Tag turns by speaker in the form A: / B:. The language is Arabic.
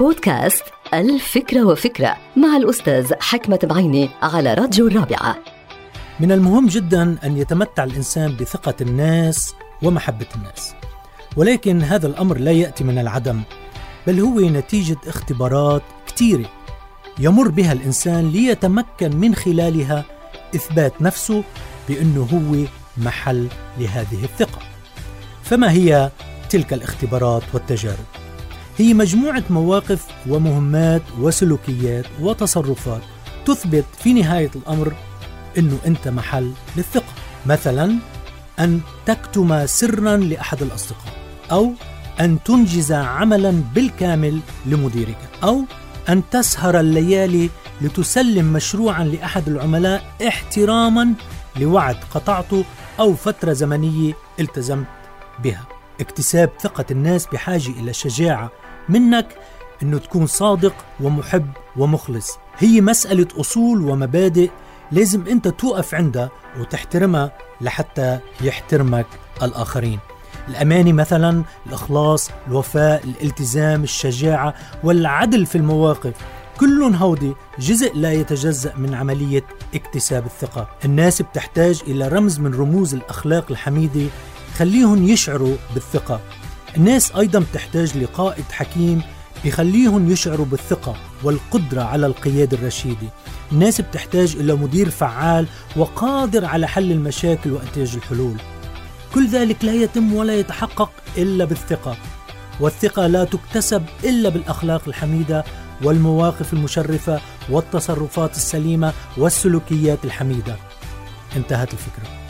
A: بودكاست الفكرة وفكرة مع الأستاذ حكمة بعيني على راديو الرابعة.
B: من المهم جدا أن يتمتع الإنسان بثقة الناس ومحبة الناس. ولكن هذا الأمر لا يأتي من العدم بل هو نتيجة اختبارات كثيرة يمر بها الإنسان ليتمكن من خلالها إثبات نفسه بأنه هو محل لهذه الثقة. فما هي تلك الاختبارات والتجارب؟ هي مجموعة مواقف ومهمات وسلوكيات وتصرفات تثبت في نهاية الأمر أنه أنت محل للثقة. مثلا أن تكتم سرا لأحد الأصدقاء أو أن تنجز عملا بالكامل لمديرك أو أن تسهر الليالي لتسلم مشروعا لأحد العملاء احتراما لوعد قطعته أو فترة زمنية التزمت بها. اكتساب ثقة الناس بحاجة إلى شجاعة منك أنه تكون صادق ومحب ومخلص. هي مسألة أصول ومبادئ لازم أنت توقف عندها وتحترمها لحتى يحترمك الآخرين. الأمانة مثلا الإخلاص الوفاء الالتزام الشجاعة والعدل في المواقف كلهم هودي جزء لا يتجزأ من عملية اكتساب الثقة. الناس بتحتاج إلى رمز من رموز الأخلاق الحميدة خليهم يشعروا بالثقة. الناس أيضا بتحتاج لقائد حكيم بخليهم يشعروا بالثقة والقدرة على القيادة الرشيدة. الناس بتحتاج إلى مدير فعال وقادر على حل المشاكل وإنتاج الحلول. كل ذلك لا يتم ولا يتحقق إلا بالثقة والثقة لا تكتسب إلا بالأخلاق الحميدة والمواقف المشرفة والتصرفات السليمة والسلوكيات الحميدة. انتهت الفكرة.